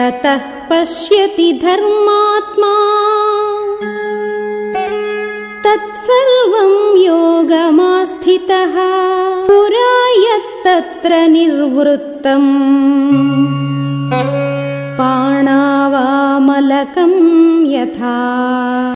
ततः पश्यति धर्मात्मा। तत्सर्वं योगमास्थितः। पुरा यत्तत्र निर्वृत्तम्। पाणावामलकं यथा।